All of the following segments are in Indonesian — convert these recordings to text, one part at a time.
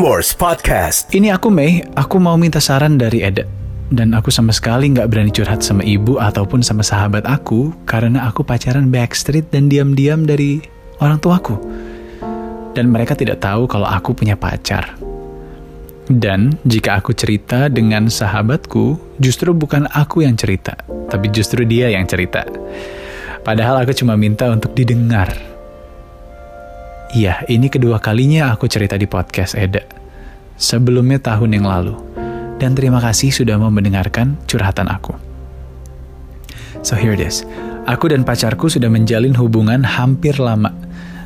Podcast. Ini aku Mei, aku mau minta saran dari Eda. Dan aku sama sekali nggak berani curhat sama ibu ataupun sama sahabat aku karena aku pacaran backstreet dan diam-diam dari orang tuaku. Dan mereka tidak tahu kalau aku punya pacar. Dan jika aku cerita dengan sahabatku, justru bukan aku yang cerita, tapi justru dia yang cerita. Padahal aku cuma minta untuk didengar. Iya, ini kedua kalinya aku cerita di podcast Eda. Sebelumnya tahun yang lalu. Dan terima kasih sudah mau mendengarkan curhatan aku. So here it is. Aku dan pacarku sudah menjalin hubungan hampir lama.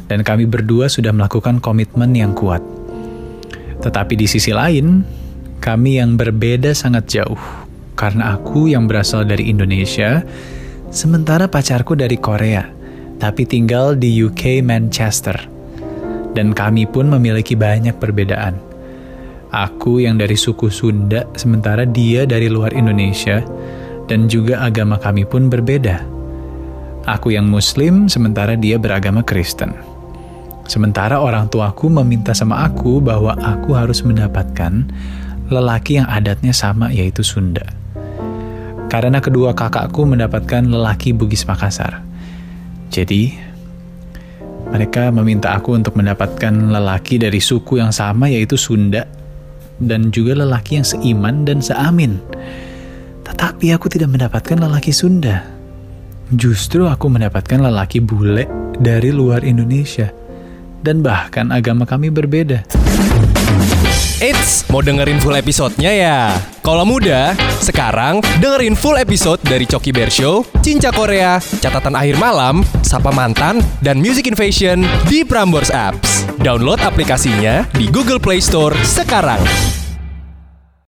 Dan kami berdua sudah melakukan komitmen yang kuat. Tetapi di sisi lain, kami yang berbeda sangat jauh. Karena aku yang berasal dari Indonesia, sementara pacarku dari Korea, tapi tinggal di UK Manchester. Dan kami pun memiliki banyak perbedaan. Aku yang dari suku Sunda, sementara dia dari luar Indonesia, dan juga agama kami pun berbeda. Aku yang Muslim, sementara dia beragama Kristen. Sementara orang tuaku meminta sama aku bahwa aku harus mendapatkan lelaki yang adatnya sama yaitu Sunda. Karena kedua kakakku mendapatkan lelaki Bugis Makassar. Jadi, mereka meminta aku untuk mendapatkan lelaki dari suku yang sama yaitu Sunda dan juga lelaki yang seiman dan seamin. Tetapi aku tidak mendapatkan lelaki Sunda. Justru aku mendapatkan lelaki bule dari luar Indonesia dan bahkan agama kami berbeda. Eits, mau dengerin full episodenya ya? Kalau muda, sekarang dengerin full episode dari Coki Bear Show, Cinca Korea, Catatan Akhir Malam, Sapa Mantan, dan Music Invasion di Prambors Apps. Download aplikasinya di Google Play Store sekarang.